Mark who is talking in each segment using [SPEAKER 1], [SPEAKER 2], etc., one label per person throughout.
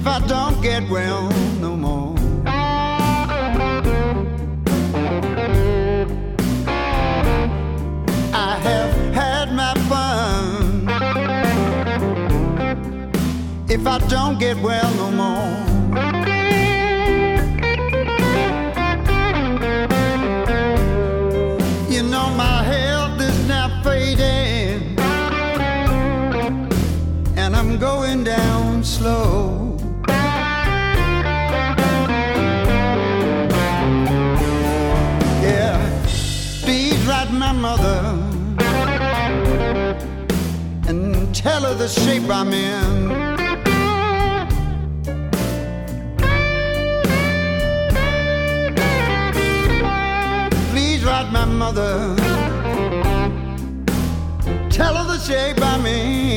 [SPEAKER 1] If I don't get well no more, I have had my fun. If I don't get well no more. Her the shape I'm in. Please write my mother. Tell her the shape I'm in.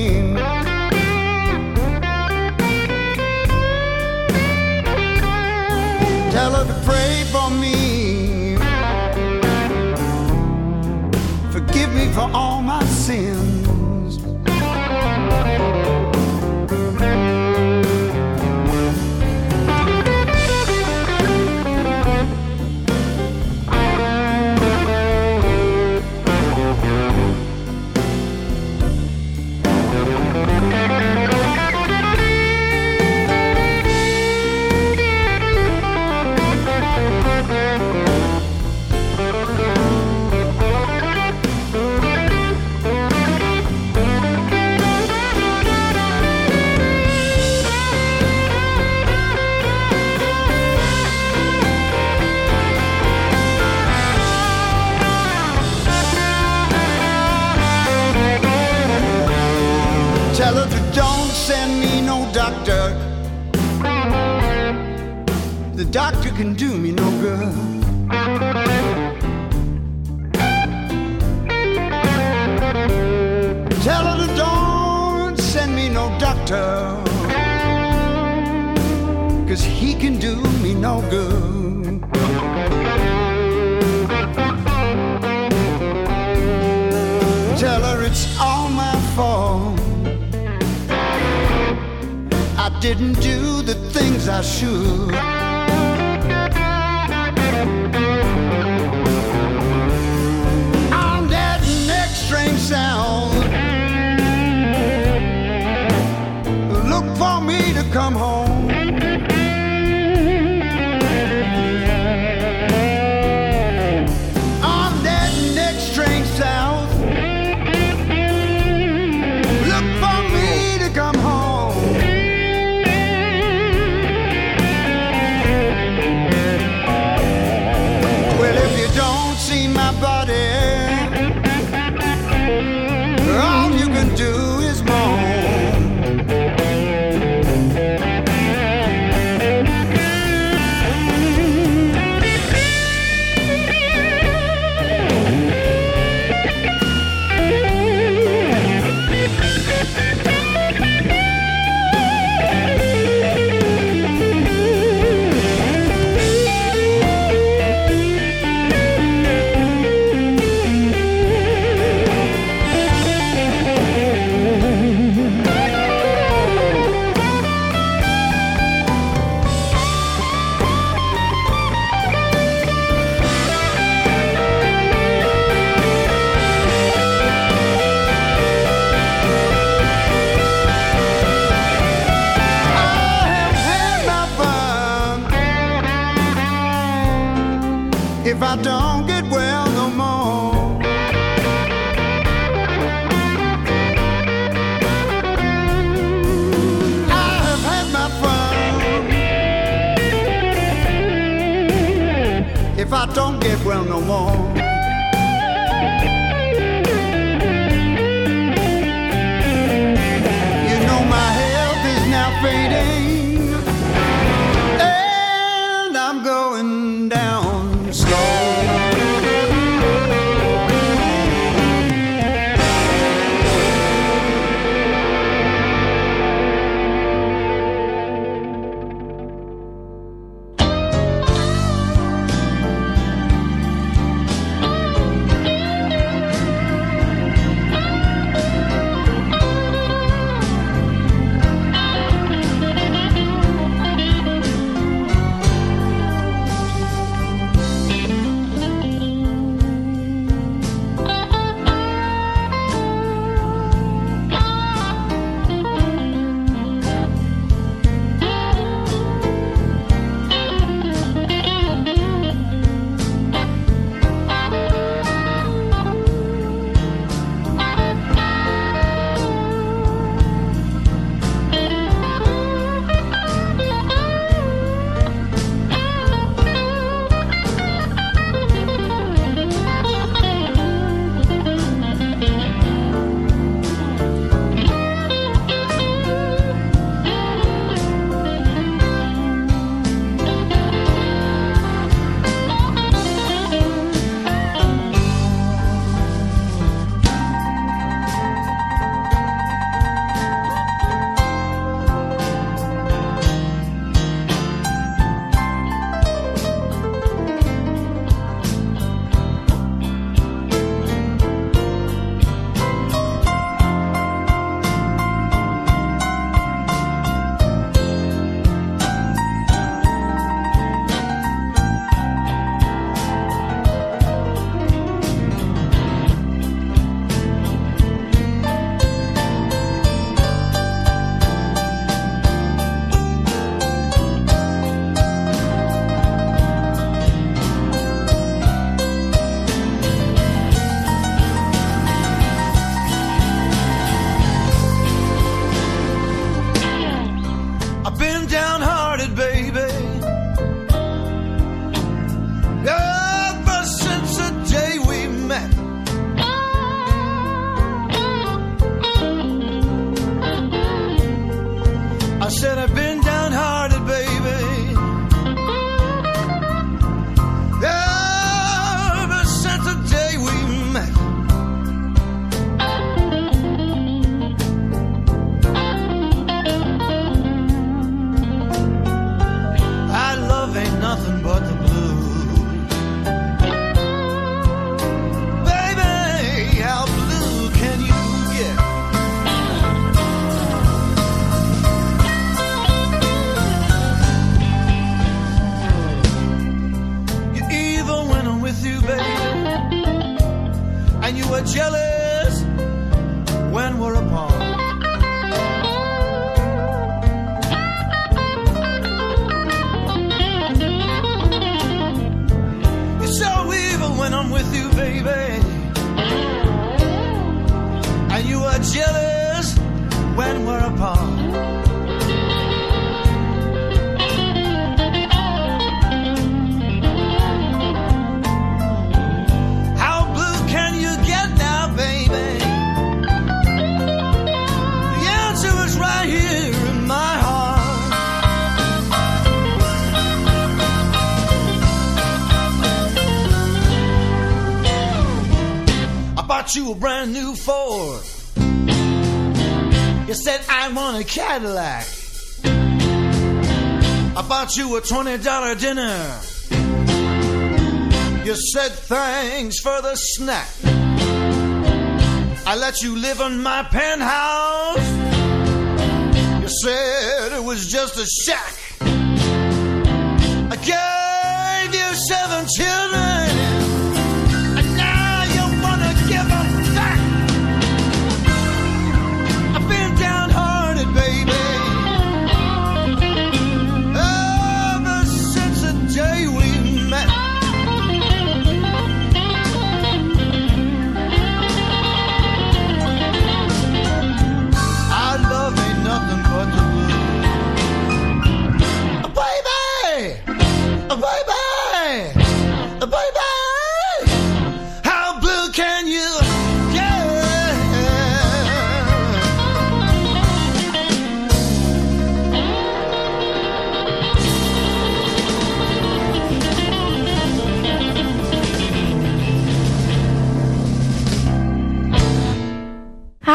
[SPEAKER 2] Cadillac. I bought you a $20 dinner. You said thanks for the snack. I let you live in my penthouse. You said it was just a shack. I gave you seven children.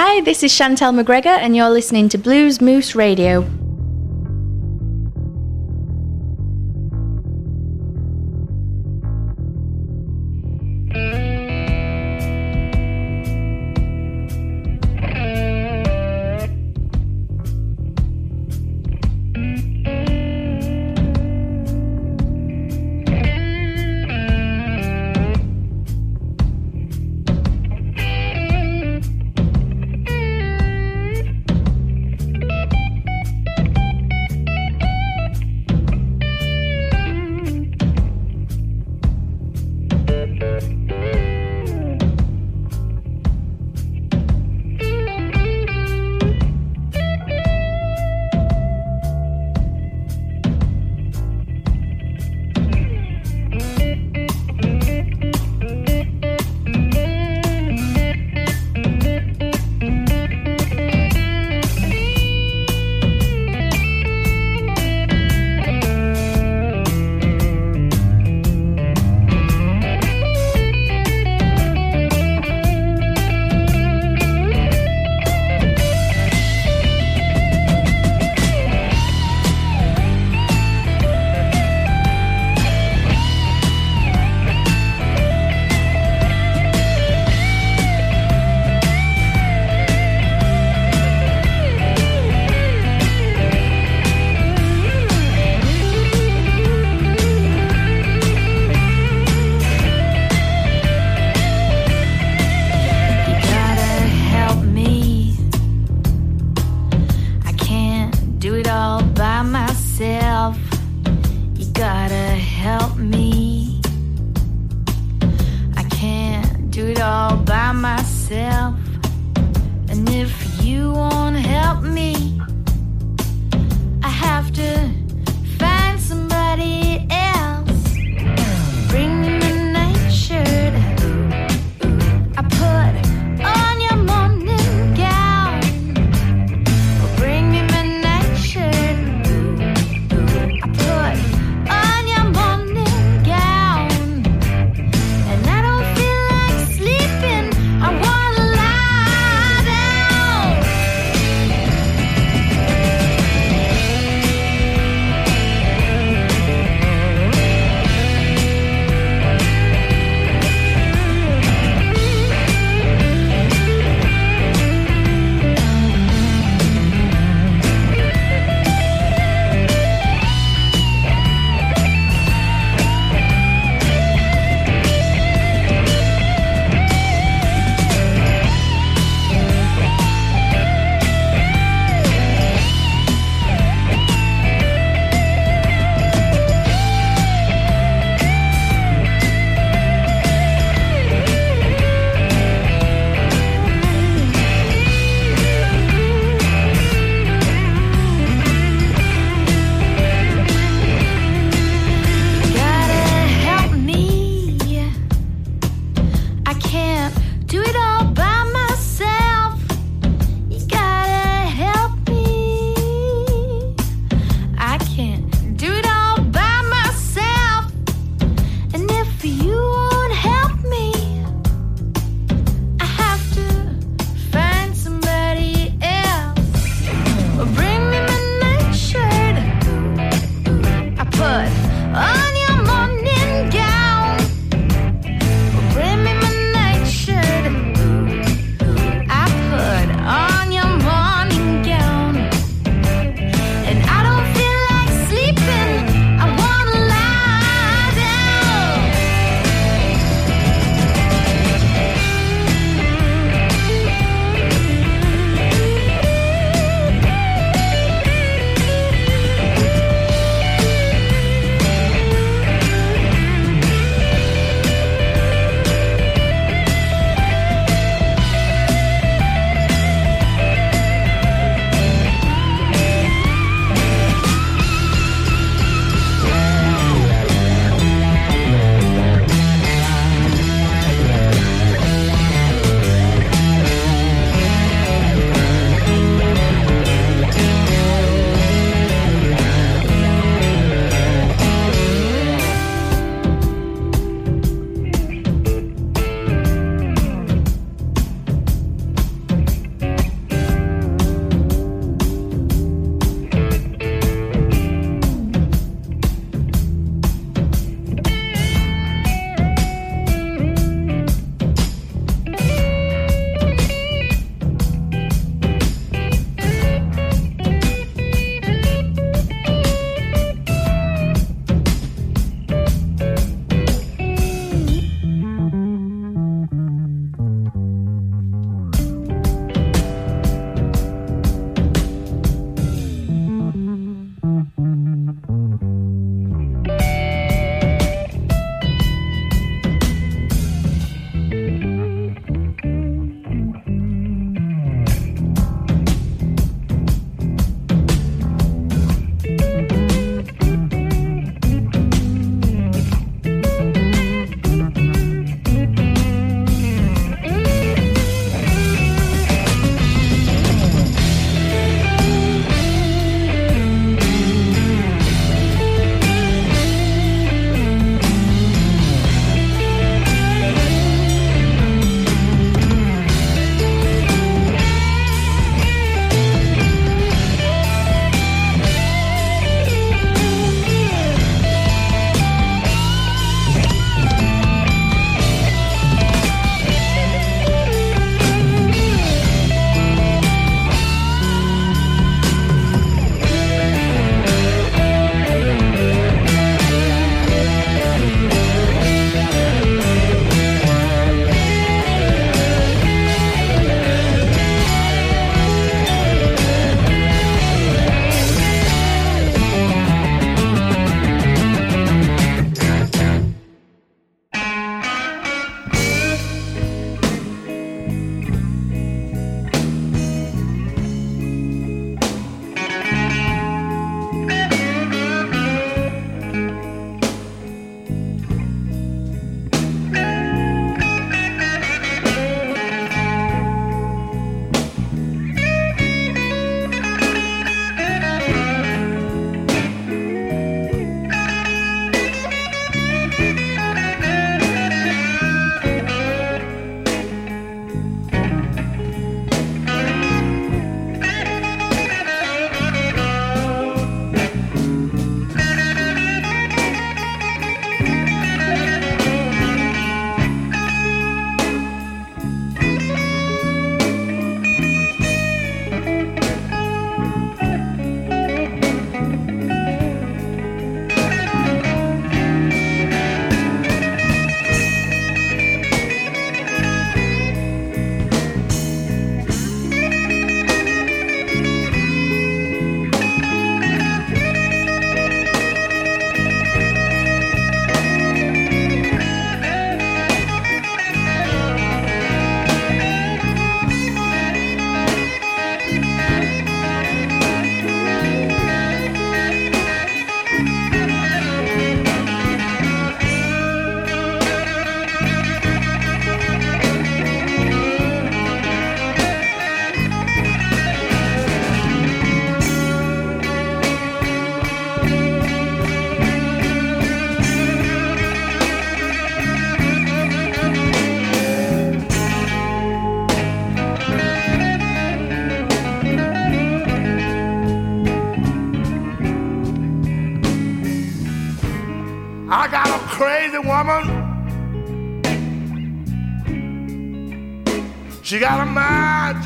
[SPEAKER 3] Hi, this is Chantel McGregor, and you're listening to Blues Moose Radio.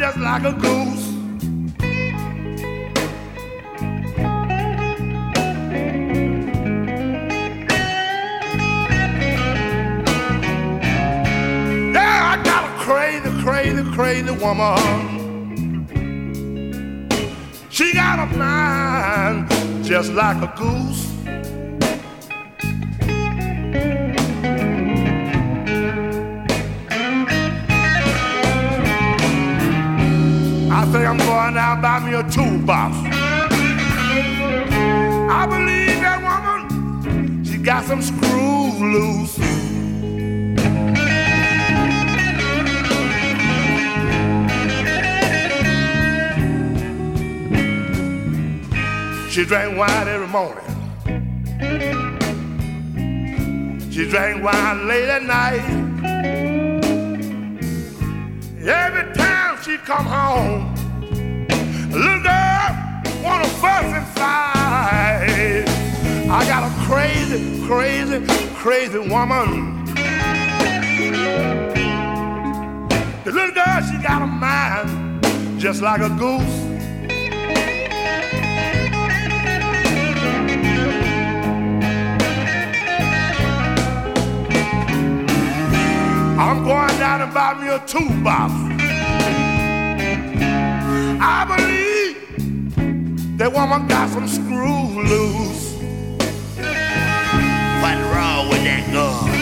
[SPEAKER 4] Just like a goose. Yeah, I got a crazy, crazy, crazy woman. She got a mind just like a goose. She drank wine every morning. She drank wine late at night. Every time she come home, little girl wanna fuss and fight. I got a crazy, crazy, crazy woman. The little girl, she got a mind just like a goose. I'm going down and buy me a toolbox. I believe that woman got some screws loose. What's wrong with that gun?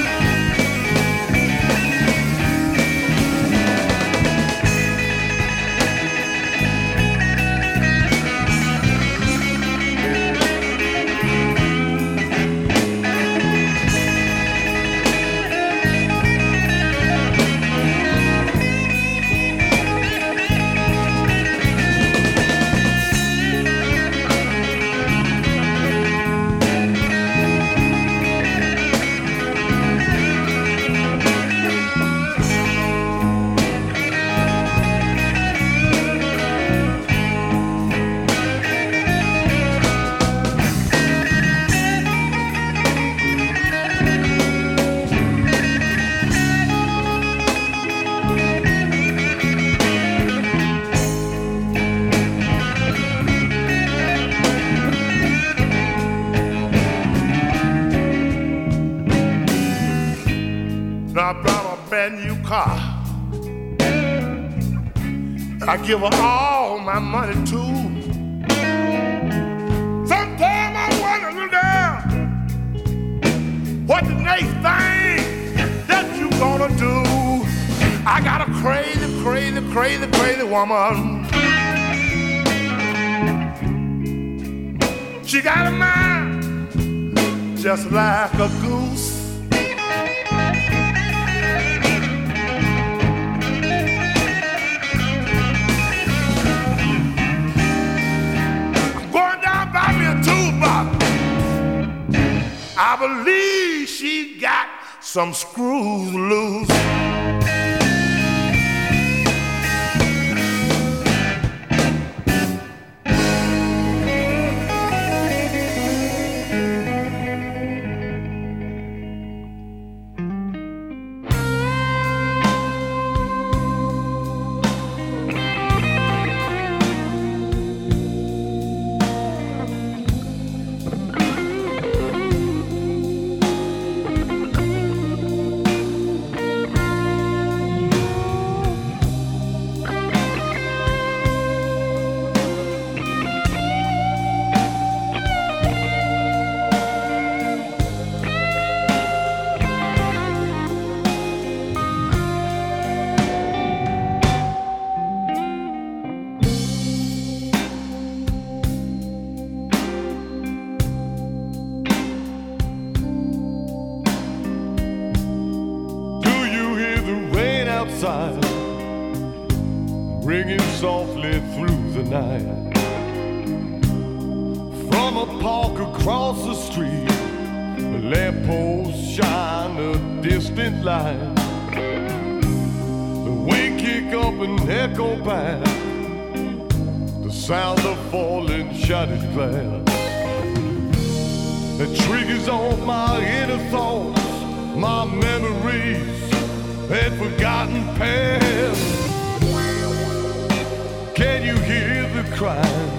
[SPEAKER 4] New. I give her all my money too. Sometimes I wonder, girl, what the next thing that you gonna do? I got a crazy, crazy, crazy, crazy woman. She got a mind just like a goose. I believe she got some screws loose.
[SPEAKER 5] Triggers on my inner thoughts my memories and forgotten past. Can you hear the crying?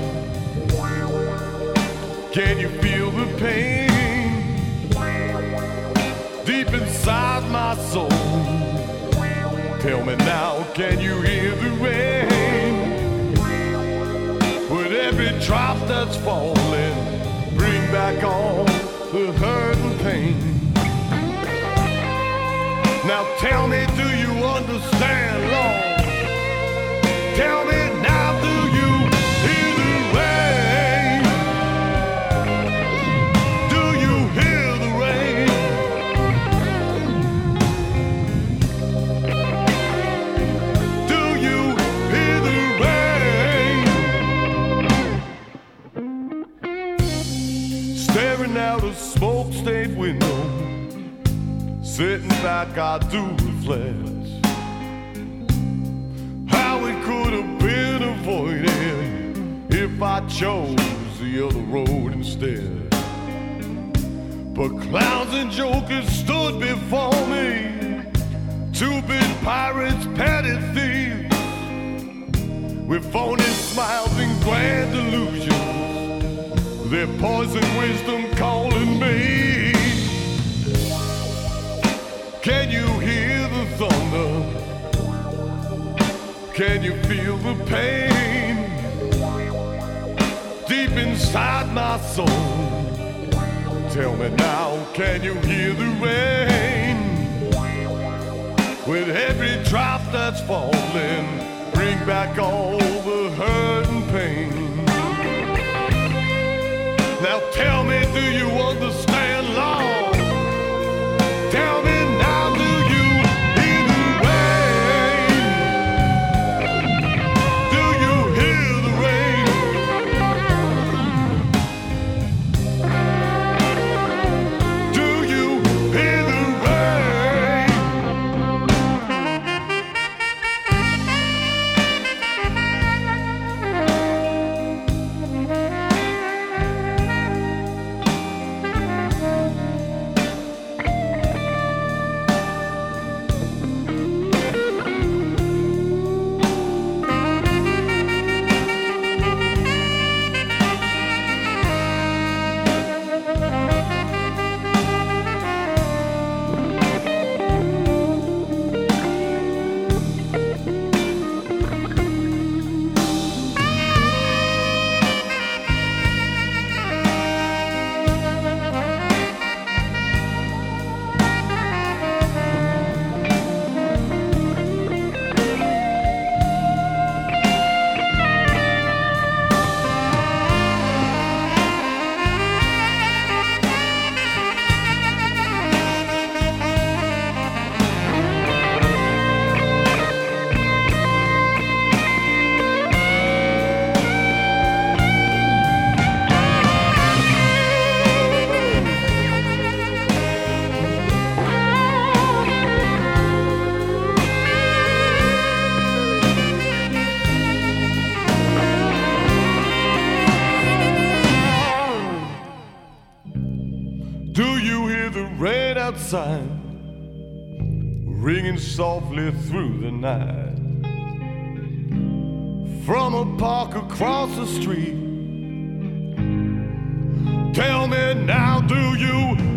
[SPEAKER 5] Can you feel the pain deep inside my soul? Tell me now, can you hear the rain? With every drop that's falling, bring back all the hurt and pain. Now tell me, do you understand, Lord? Tell me sitting back, I do reflect how it could have been avoided if I chose the other road instead. But clowns and jokers stood before me, two big pirates, petty thieves, with phony smiles and grand illusions, their poison wisdom calling me. Can you hear the thunder? Can you feel the pain deep inside my soul? Tell me now, can you hear the rain? With every drop that's falling, bring back all the hurt the rain outside ringing softly through the night? From a park across the street. Tell me now, do you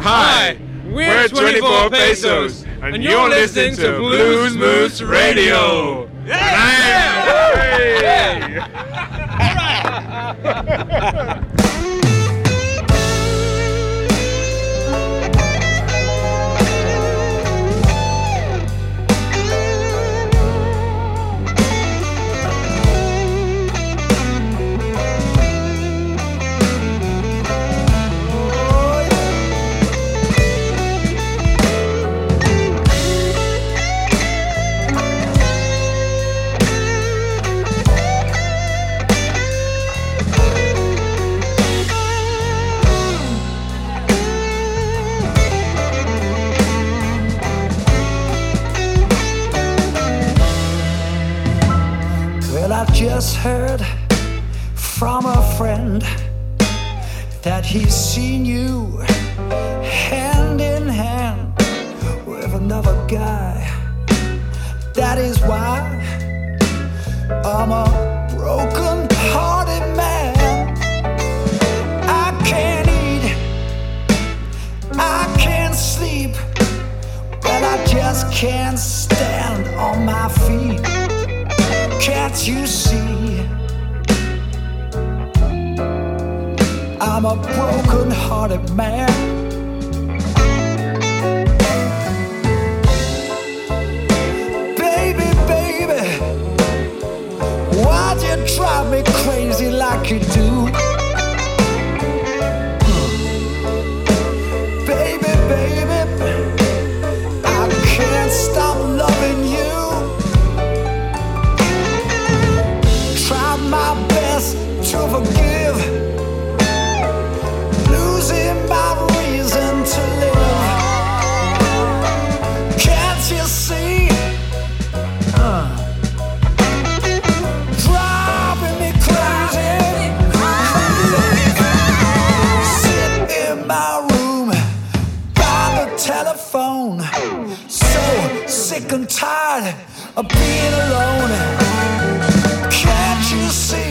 [SPEAKER 6] Hi, we're 24 Pesos, and you're listening to Blues Moose Radio.
[SPEAKER 7] Well, I just heard from a friend that he's seen you hand in hand with another guy. That is why I'm a broken hearted man. I can't eat, I can't sleep, but I just can't stand on my feet. Can't you see? I'm a broken hearted man. Baby, baby, why'd you drive me crazy like you do? to forgive. Losing my reason to live. Can't you see? Uh. Driving me crazy. In my room by the telephone. So sick and tired of being alone. Can't you see?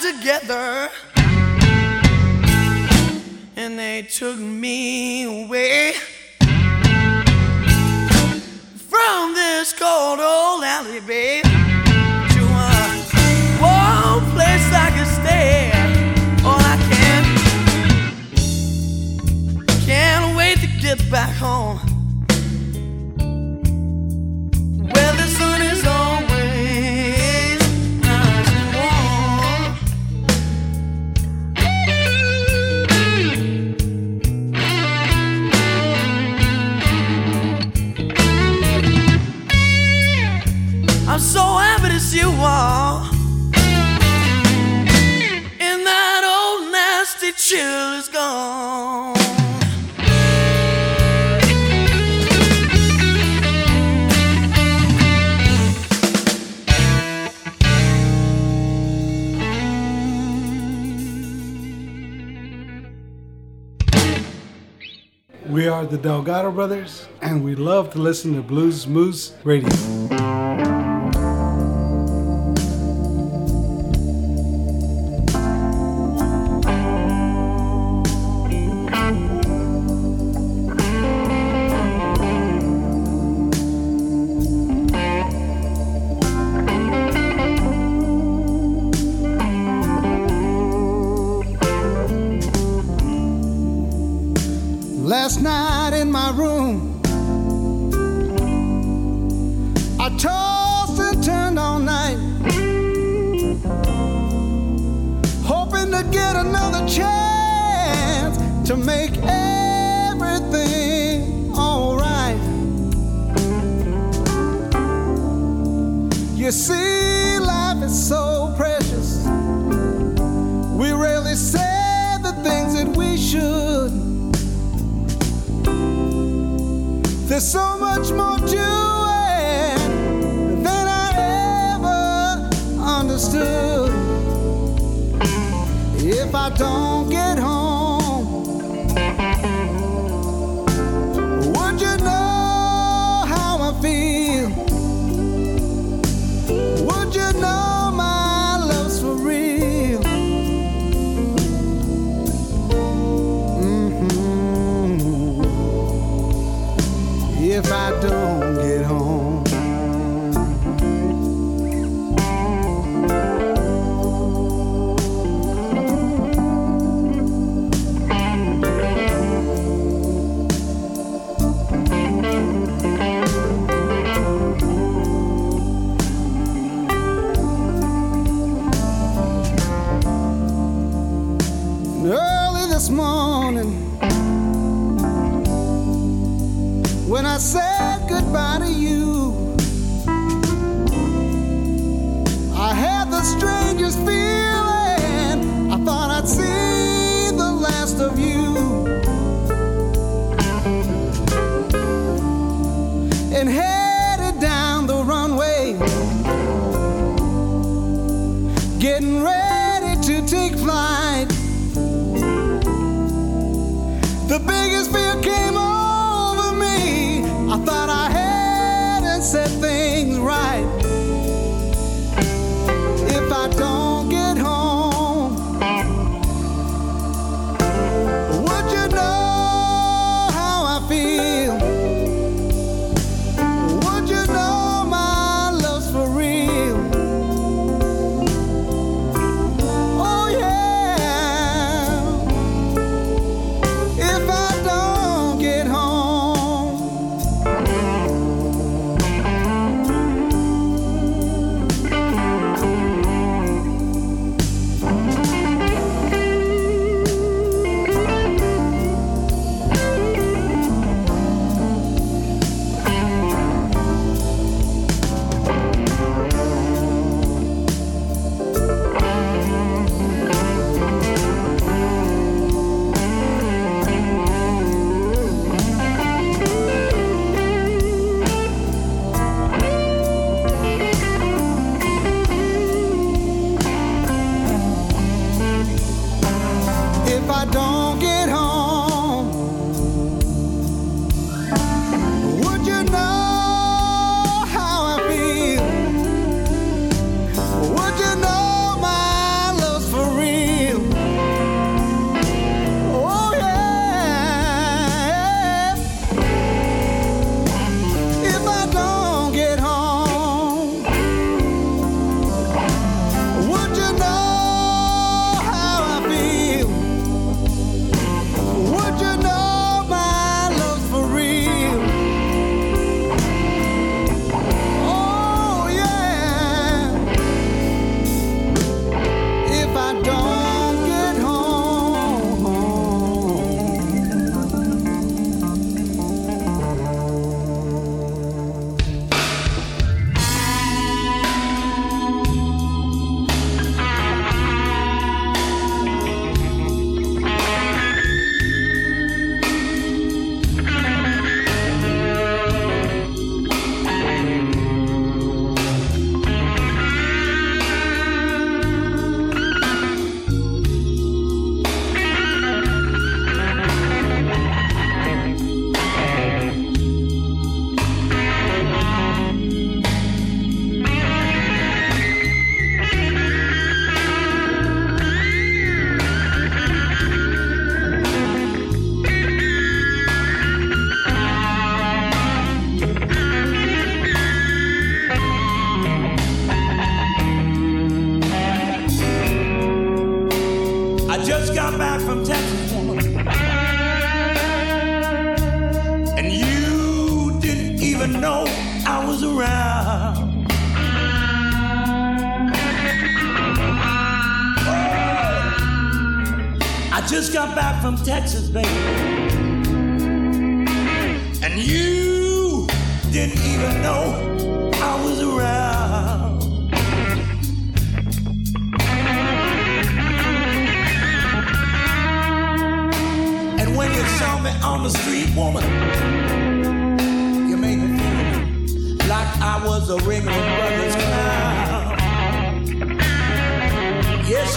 [SPEAKER 8] Together and they took me away from this cold old alley, babe, to a warm place I could stay. Oh, I can't, can't wait to get back home. You all. And that old nasty chill is gone.
[SPEAKER 9] We are the Delgado Brothers, and we love to listen to Blues Moose Radio.
[SPEAKER 1] to make everything alright. You see, life is so precious. We rarely say the things that we should. There's so much more to it than I ever understood. If I don't get home. fight. The biggest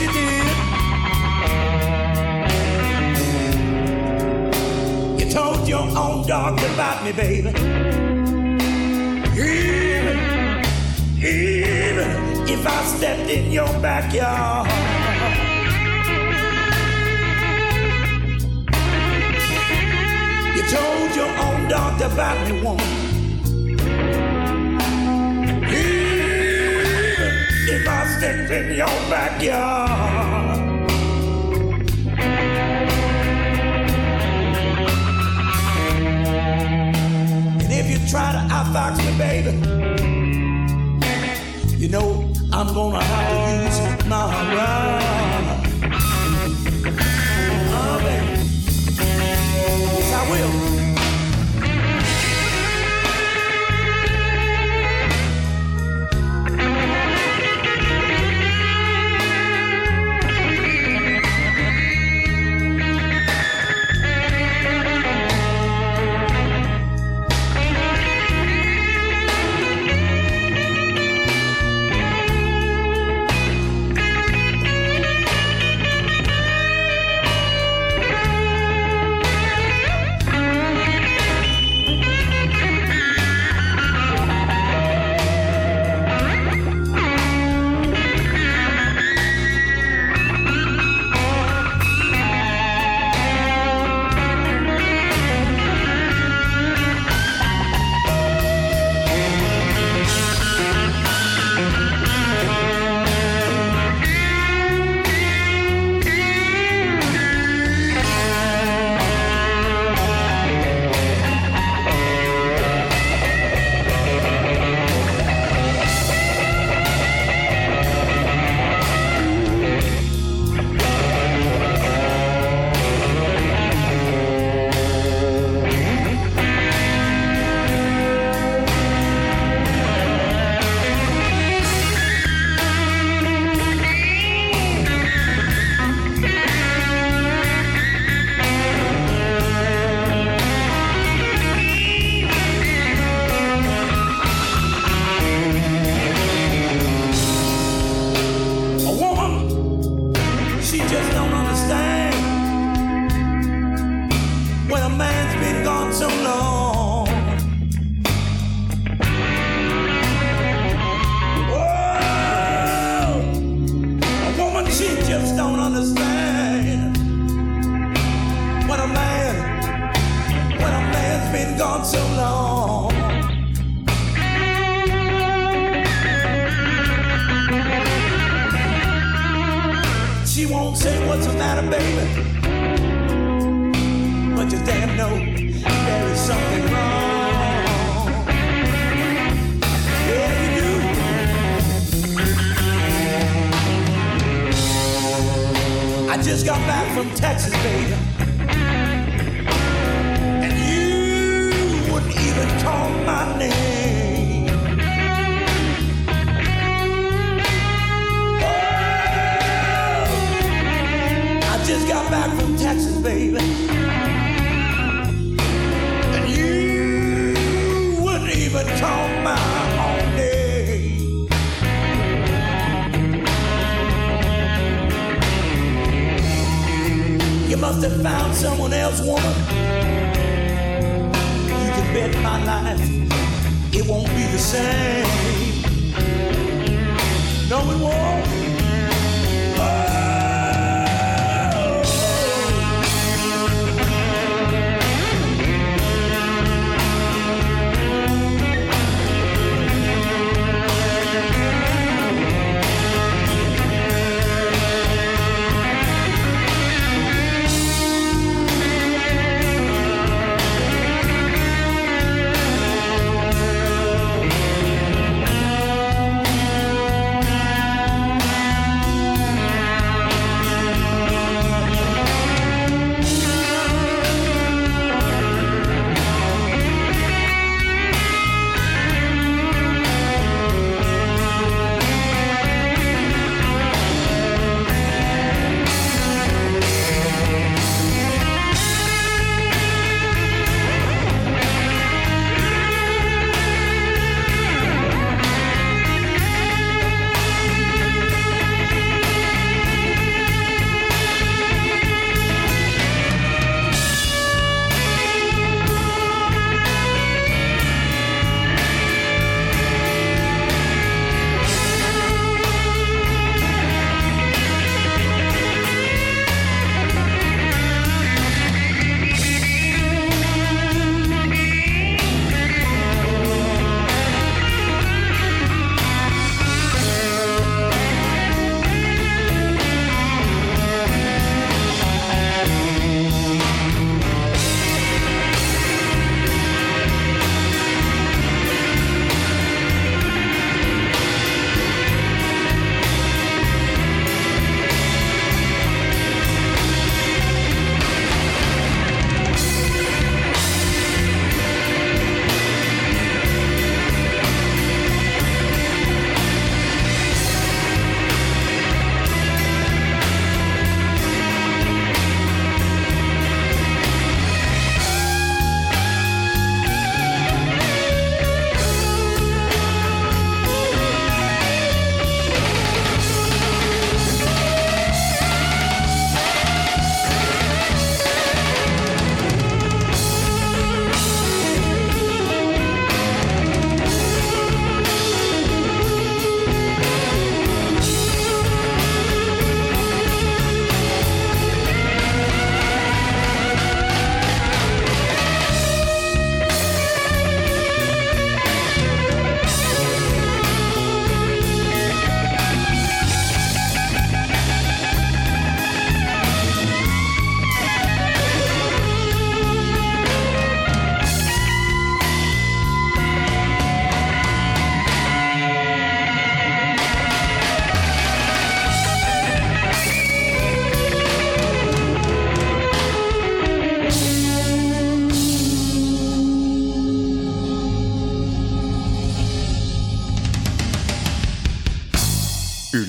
[SPEAKER 1] You
[SPEAKER 10] did. You told your own dog about me, baby. Even, even if I stepped in your backyard. You told your own doctor about me, woman. If in your backyard. And if you try to outfox me, baby, you know I'm gonna have to use my rod. Oh, baby. Yes, I will. Must have found someone else, woman. You can bet my life it won't be the same. No, it won't.